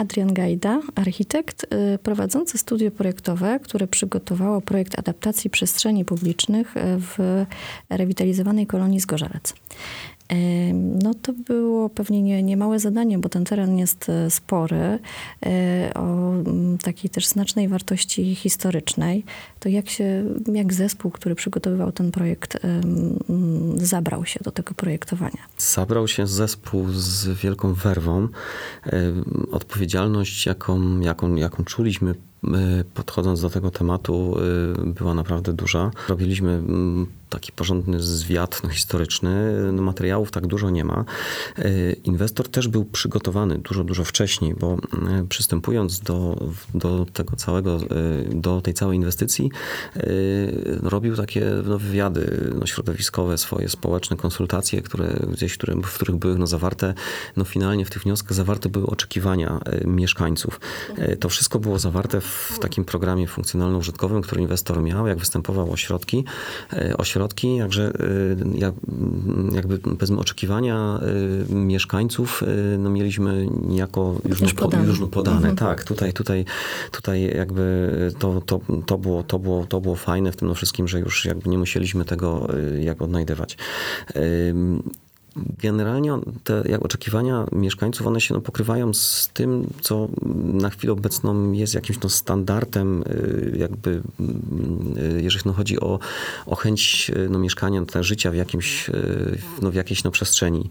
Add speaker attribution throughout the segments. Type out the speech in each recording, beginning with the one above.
Speaker 1: Adrian Gajda, architekt y, prowadzący studio projektowe, które przygotowało projekt adaptacji przestrzeni publicznych w rewitalizowanej kolonii Zgorzelec. No to było pewnie nie, niemałe zadanie, bo ten teren jest e, spory, e, o takiej też znacznej wartości historycznej. To jak się, jak zespół, który przygotowywał ten projekt, zabrał się do tego projektowania?
Speaker 2: Zabrał się zespół z wielką werwą. Odpowiedzialność, jaką, jaką, jaką czuliśmy podchodząc do tego tematu, y, była naprawdę duża. Robiliśmy mm, taki porządny zwiat no, historyczny. No, materiałów tak dużo nie ma. Y, inwestor też był przygotowany dużo, dużo wcześniej, bo y, przystępując do, do tego całego, do tej całej inwestycji, robił takie no, wywiady no, środowiskowe, swoje społeczne konsultacje, które gdzieś, które, w których były no, zawarte, no finalnie w tych wnioskach zawarte były oczekiwania mieszkańców. To wszystko było zawarte w w takim programie funkcjonalno-użytkowym, który inwestor miał, jak występował o środki, e, o środki, jakże jak, jakby powiedzmy oczekiwania e, mieszkańców no mieliśmy niejako już, już podane. Już podane. Mhm. Tak, tutaj, tutaj, tutaj jakby to, to, to, było, to, było, to było fajne w tym wszystkim, że już jakby nie musieliśmy tego e, jak odnajdywać. Generalnie te oczekiwania mieszkańców, one się no, pokrywają z tym, co na chwilę obecną jest jakimś no, standardem, y, jakby y, jeżeli no, chodzi o, o chęć no, mieszkania, no, życia w jakimś, y, no, w jakiejś no, przestrzeni.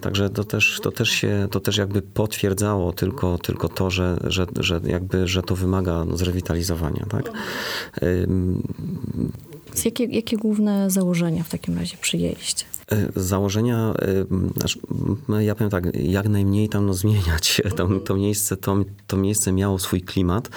Speaker 2: Także to też, to też się, to też jakby potwierdzało tylko, tylko to, że, że, że jakby, że to wymaga no, zrewitalizowania, tak?
Speaker 1: Jakie, jakie główne założenia w takim razie przyjęliście?
Speaker 2: E, założenia, e, ja powiem tak, jak najmniej tam no, zmieniać. Tam, to, miejsce, to, to miejsce miało swój klimat.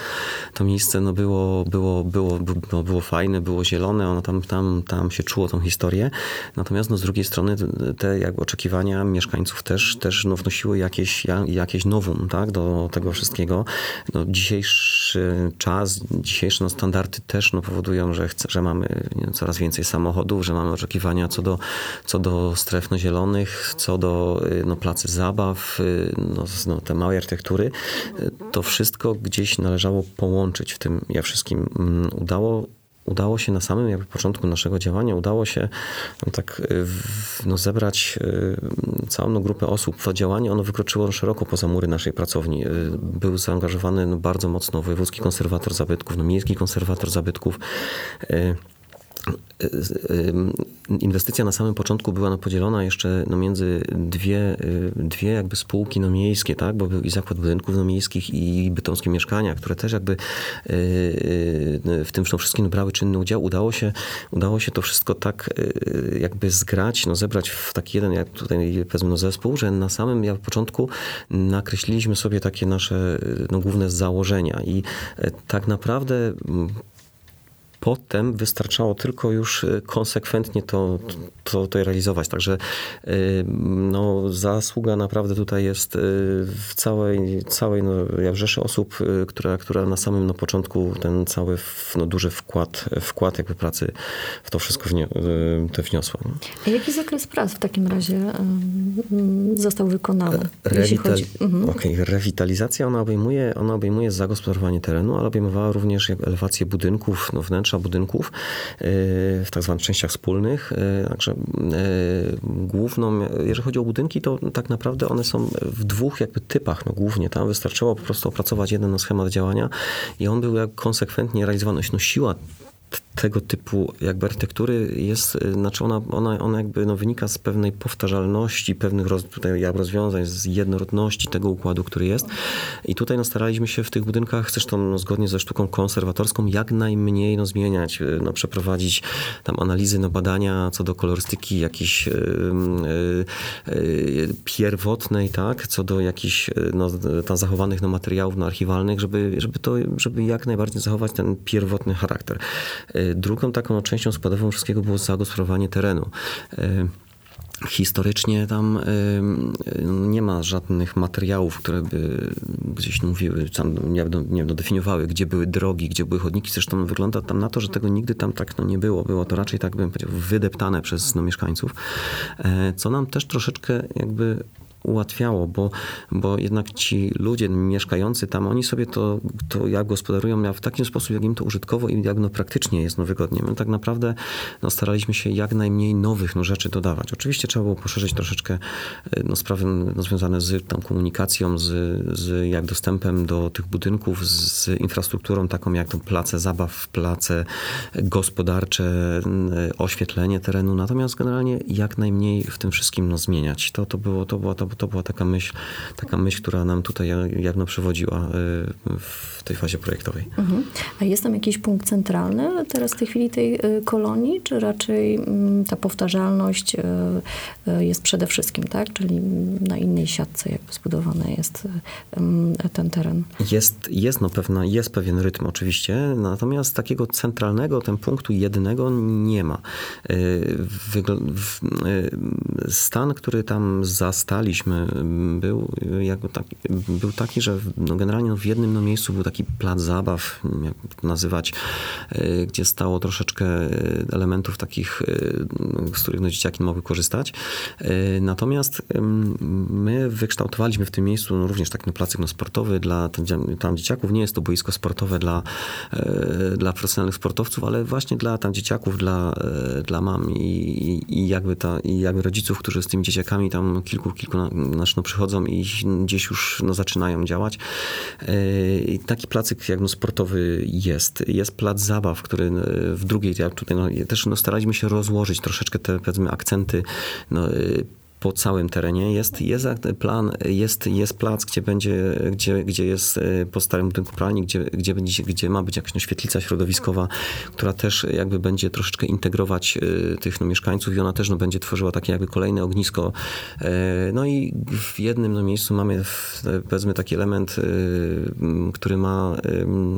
Speaker 2: To miejsce no, było, było, było, było, było fajne, było zielone, ono tam, tam, tam się czuło tą historię. Natomiast no, z drugiej strony te jak oczekiwania mieszkańców też, też no, wnosiły jakieś, jakieś nowum tak, do tego wszystkiego. No, dzisiejszy czas, dzisiejsze no, standardy też no, powodują, że, chce, że mamy coraz więcej samochodów, że mamy oczekiwania co do, co do stref no, zielonych, co do y, no, placy zabaw, y, no, no, te małej architektury, y, to wszystko gdzieś należało połączyć w tym ja wszystkim. Mm, udało udało się na samym jakby początku naszego działania, udało się no, tak no, zebrać całą no, grupę osób. To działanie ono wykroczyło szeroko poza mury naszej pracowni. Był zaangażowany no, bardzo mocno wojewódzki konserwator zabytków, no, miejski konserwator zabytków. Inwestycja na samym początku była no podzielona jeszcze no między dwie, y, dwie jakby spółki no miejskie, tak? bo był i Zakład Budynków no miejskich i Bytomskie Mieszkania, które też jakby y, y, w tym wszystkim brały czynny udział. Udało się, udało się to wszystko tak jakby zgrać, no zebrać w taki jeden, jak tutaj powiedzmy no zespół, że na samym jak początku nakreśliliśmy sobie takie nasze no, główne założenia i tak naprawdę potem wystarczało tylko już y, konsekwentnie to, to, to realizować. Także y, no, zasługa naprawdę tutaj jest y, w całej, całej no, ja rzeszy osób, która, która na samym no, początku ten cały no, duży wkład, wkład jakby pracy w to wszystko wni te wniosła.
Speaker 1: A jaki zakres prac w takim razie został wykonany? Rewital... Chodzi... Mhm.
Speaker 2: Okay. Rewitalizacja ona obejmuje, ona obejmuje zagospodarowanie terenu, ale obejmowała również elewację budynków, no, wnętrza wnętrza budynków e, w tak zwanych częściach wspólnych. E, także e, główną, jeżeli chodzi o budynki, to tak naprawdę one są w dwóch jakby typach, no głównie tam wystarczyło po prostu opracować jeden schemat działania i on był jak konsekwentnie realizowany. No siła tego typu jakby architektury jest, y, znaczy ona, ona, ona jakby no wynika z pewnej powtarzalności, pewnych roz, rozwiązań, z jednorodności tego układu, który jest. I tutaj no, staraliśmy się w tych budynkach, zresztą no, zgodnie ze sztuką konserwatorską, jak najmniej no, zmieniać, y, no, przeprowadzić tam analizy, no, badania co do kolorystyki jakiejś yy, yy, pierwotnej, tak, co do jakichś no, tam zachowanych no, materiałów no, archiwalnych, żeby, żeby to, żeby jak najbardziej zachować ten pierwotny charakter. Y, drugą taką częścią składową wszystkiego było zagospodarowanie terenu y, historycznie tam y, nie ma żadnych materiałów, które by gdzieś mówiły, tam nie, nie definiowały, gdzie były drogi, gdzie były chodniki. Zresztą wygląda tam na to, że tego nigdy tam tak no, nie było. Było to raczej, tak bym powiedział, wydeptane przez no, mieszkańców, co nam też troszeczkę jakby ułatwiało, bo, bo jednak ci ludzie mieszkający tam, oni sobie to, to jak gospodarują w taki sposób, jak im to użytkowo i jak no praktycznie jest no wygodnie. My tak naprawdę no, staraliśmy się jak najmniej nowych no, rzeczy dodawać. Oczywiście trzeba było poszerzyć troszeczkę no, sprawy no, związane z tą komunikacją, z, z jak dostępem do tych budynków, z infrastrukturą taką jak to place zabaw, place gospodarcze, oświetlenie terenu. Natomiast generalnie jak najmniej w tym wszystkim no, zmieniać. To, to, było, to, była, to, to była taka myśl, taka myśl, która nam tutaj jakno przewodziła y, w tej fazie projektowej. Mhm.
Speaker 1: A jest tam jakiś punkt centralny teraz w tej chwili tej y, kolonii, czy raczej mm, ta powtarzalność y, jest przede wszystkim, tak? Czyli na innej siatce jakby zbudowany jest ten teren?
Speaker 2: Jest, jest, no pewna, jest pewien rytm oczywiście, natomiast takiego centralnego, ten punktu jednego nie ma. Stan, który tam zastaliśmy, był, jakby taki, był taki, że no generalnie no w jednym no miejscu był taki plac zabaw, jak to nazywać, e, gdzie stało troszeczkę elementów takich, e, z których no dzieciaki mogły korzystać. Natomiast my wykształtowaliśmy w tym miejscu no również taki no placyk no sportowy dla tam dzieciaków. Nie jest to boisko sportowe dla, dla profesjonalnych sportowców, ale właśnie dla tam dzieciaków, dla, dla mam i, i jakby ta, i jakby rodziców, którzy z tymi dzieciakami tam kilku, kilku znaczy no, przychodzą i gdzieś już no, zaczynają działać. I taki placyk jak no, sportowy jest. Jest plac zabaw, który w drugiej, tutaj no, też no, staraliśmy się rozłożyć troszeczkę te powiedzmy akcenty no, po całym terenie. Jest, jest plan, jest, jest plac, gdzie będzie, gdzie, gdzie jest e, po starym budynku pralni, gdzie, gdzie, będzie, gdzie ma być jakaś no, świetlica środowiskowa, która też jakby będzie troszeczkę integrować e, tych no, mieszkańców i ona też no, będzie tworzyła takie jakby kolejne ognisko. E, no i w jednym no, miejscu mamy powiedzmy taki element, który ma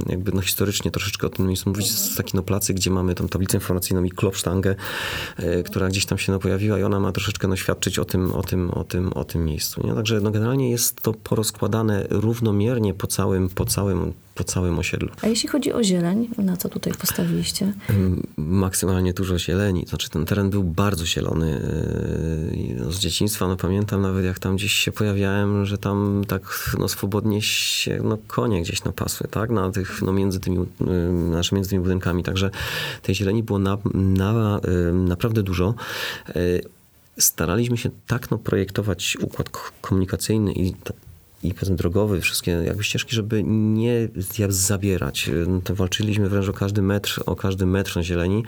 Speaker 2: jakby no, historycznie troszeczkę o tym miejscu mówić. Jest taki no, placy, gdzie mamy tą tablicę informacyjną i klopsztangę, która gdzieś tam się no, pojawiła i ona ma troszeczkę no, świadczyć o tym, o tym, o tym, o tym miejscu. Nie? Także no, generalnie jest to porozkładane równomiernie po całym, po całym po całym osiedlu.
Speaker 1: A jeśli chodzi o zieleń, na co tutaj postawiliście?
Speaker 2: Maksymalnie dużo zieleni. Znaczy ten teren był bardzo zielony. Yy, z dzieciństwa no, pamiętam nawet jak tam gdzieś się pojawiałem, że tam tak no, swobodnie się no, konie gdzieś napasły, tak? Na tych, no, między, tymi, yy, między tymi budynkami. Także tej zieleni było na, na, yy, naprawdę dużo staraliśmy się tak no, projektować układ komunikacyjny i i powiedzmy drogowy, wszystkie jakby ścieżki, żeby nie zabierać. To walczyliśmy wręcz o każdy metr, o każdy metr na zieleni.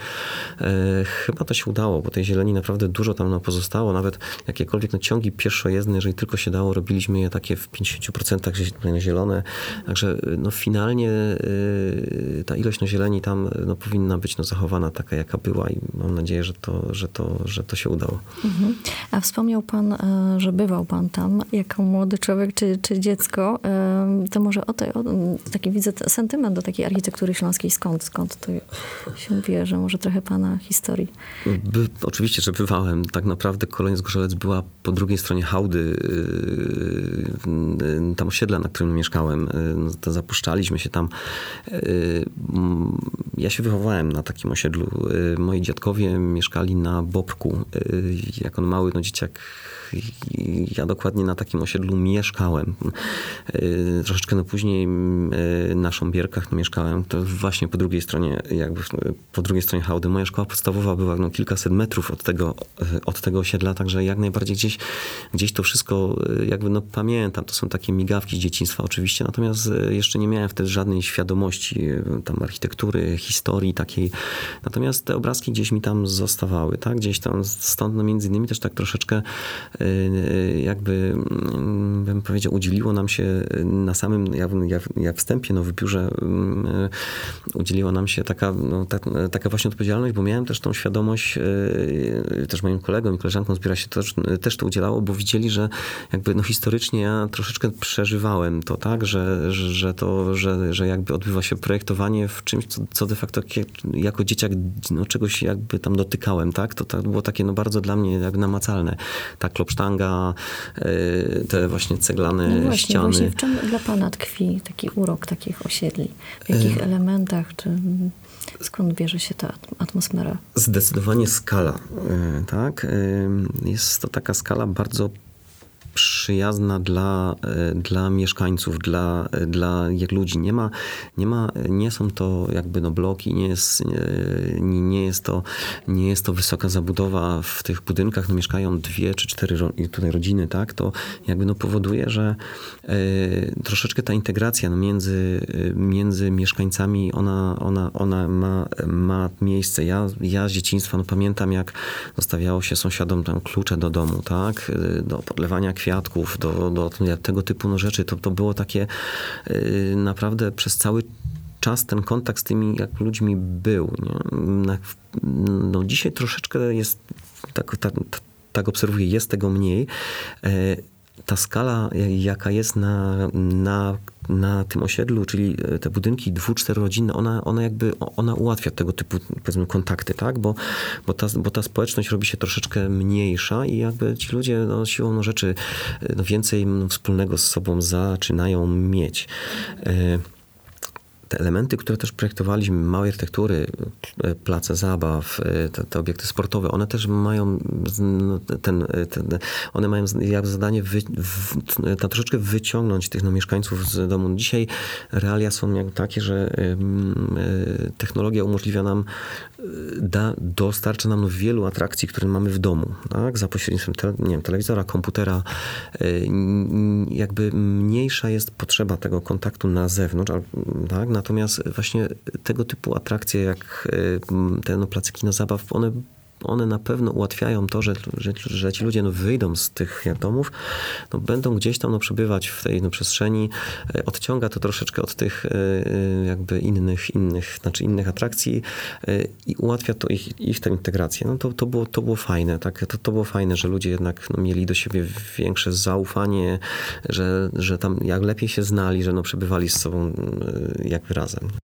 Speaker 2: E, chyba to się udało, bo tej zieleni naprawdę dużo tam nam pozostało. Nawet jakiekolwiek no, ciągi pieszojezdne, jeżeli tylko się dało, robiliśmy je takie w 50% zielone. Także no, finalnie e, ta ilość no, zieleni tam no, powinna być no, zachowana taka, jaka była i mam nadzieję, że to, że to, że to się udało. Mhm.
Speaker 1: A wspomniał pan, e, że bywał pan tam jako młody człowiek, czy, czy dziecko, to może o, tej, o taki widzę sentyment do takiej architektury śląskiej. Skąd, skąd to się bierze? Może trochę pana historii.
Speaker 2: By, oczywiście, że bywałem. Tak naprawdę Kolonia Zgorzelec była po drugiej stronie hałdy yy, tam osiedla, na którym mieszkałem. Yy, to zapuszczaliśmy się tam. Yy, ja się wychowałem na takim osiedlu. Moi dziadkowie mieszkali na Bobku. Jak on mały no, dzieciak ja dokładnie na takim osiedlu mieszkałem. Y, troszeczkę no później y, na Sząbierkach no mieszkałem, to właśnie po drugiej stronie, jakby po drugiej stronie hałdy. Moja szkoła podstawowa była no kilkaset metrów od tego, y, od tego osiedla, także jak najbardziej gdzieś, gdzieś to wszystko jakby no pamiętam. To są takie migawki z dzieciństwa oczywiście, natomiast jeszcze nie miałem wtedy żadnej świadomości tam architektury, historii takiej. Natomiast te obrazki gdzieś mi tam zostawały, tak? Gdzieś tam stąd no między innymi też tak troszeczkę jakby mm, bym powiedział, udzieliło nam się na samym ja, ja wstępie no, w biurze y, udzieliła nam się taka, no, ta, taka właśnie odpowiedzialność, bo miałem też tą świadomość, y, też moim kolegom i koleżankom zbiera się też, też to udzielało, bo widzieli, że jakby no, historycznie ja troszeczkę przeżywałem to, tak, że, że, że to, że, że jakby odbywa się projektowanie w czymś, co, co de facto jako dzieciak no, czegoś jakby tam dotykałem, tak, to, to było takie no, bardzo dla mnie jakby namacalne. Tak, klopsztanga, te właśnie ceglane no właśnie, ściany. Właśnie,
Speaker 1: w czym dla pana tkwi taki urok takich osiedli? W jakich e... elementach? Czy skąd bierze się ta atmosfera?
Speaker 2: Zdecydowanie skala, e, tak? Jest to taka skala bardzo przyjazna dla, e, dla mieszkańców, dla, e, dla ludzi. Nie ma, nie ma, nie są to jakby no bloki, nie jest, nie, nie jest to, nie jest to wysoka zabudowa w tych budynkach, no mieszkają dwie czy cztery tutaj rodziny, tak, to jakby no powoduje, że troszeczkę ta integracja no między, między mieszkańcami, ona, ona, ona ma, ma miejsce. Ja, ja z dzieciństwa no pamiętam, jak zostawiało się sąsiadom tam klucze do domu, tak, do podlewania kwiatów, kwiatków, do, do tego typu no rzeczy. To, to było takie y, naprawdę przez cały czas ten kontakt z tymi jak ludźmi był. Nie? No, dzisiaj troszeczkę jest, tak, tak, tak obserwuję, jest tego mniej. E, ta skala, jaka jest na, na, na tym osiedlu, czyli e, te budynki dwu, czterorodzinne, ona, ona jakby, ona ułatwia tego typu, powiedzmy, kontakty, tak? Bo, bo, ta, bo ta społeczność robi się troszeczkę mniejsza i jakby ci ludzie, no, siłą no, rzeczy, e, no, więcej wspólnego z sobą zaczynają mieć. E, te elementy, które też projektowaliśmy, małej architektury, e, place zabaw, e, te, te obiekty sportowe, one też mają no, ten, e, ten one mają jak zadanie wy, w, na troszeczkę wyciągnąć tych no, mieszkańców z domu. Dzisiaj realia są jak takie, że technologia umożliwia nam, da, dostarcza nam wielu atrakcji, które mamy w domu, tak? za pośrednictwem te, nie wiem, telewizora, komputera. Jakby mniejsza jest potrzeba tego kontaktu na zewnątrz, tak? Natomiast właśnie tego typu atrakcje jak e, te no, placyki na zabaw, one one na pewno ułatwiają to, że, że, że ci ludzie no, wyjdą z tych domów, no, będą gdzieś tam no, przebywać w tej no, przestrzeni. E, odciąga to troszeczkę od tych e, jakby innych, innych, znaczy innych atrakcji i ułatwia to ich, ich tę integrację. No, to, to, było, to było fajne, tak? to, to było fajne, że ludzie jednak no, mieli do siebie większe zaufanie, że, że tam jak lepiej się znali, że no, przebywali z sobą jakby razem.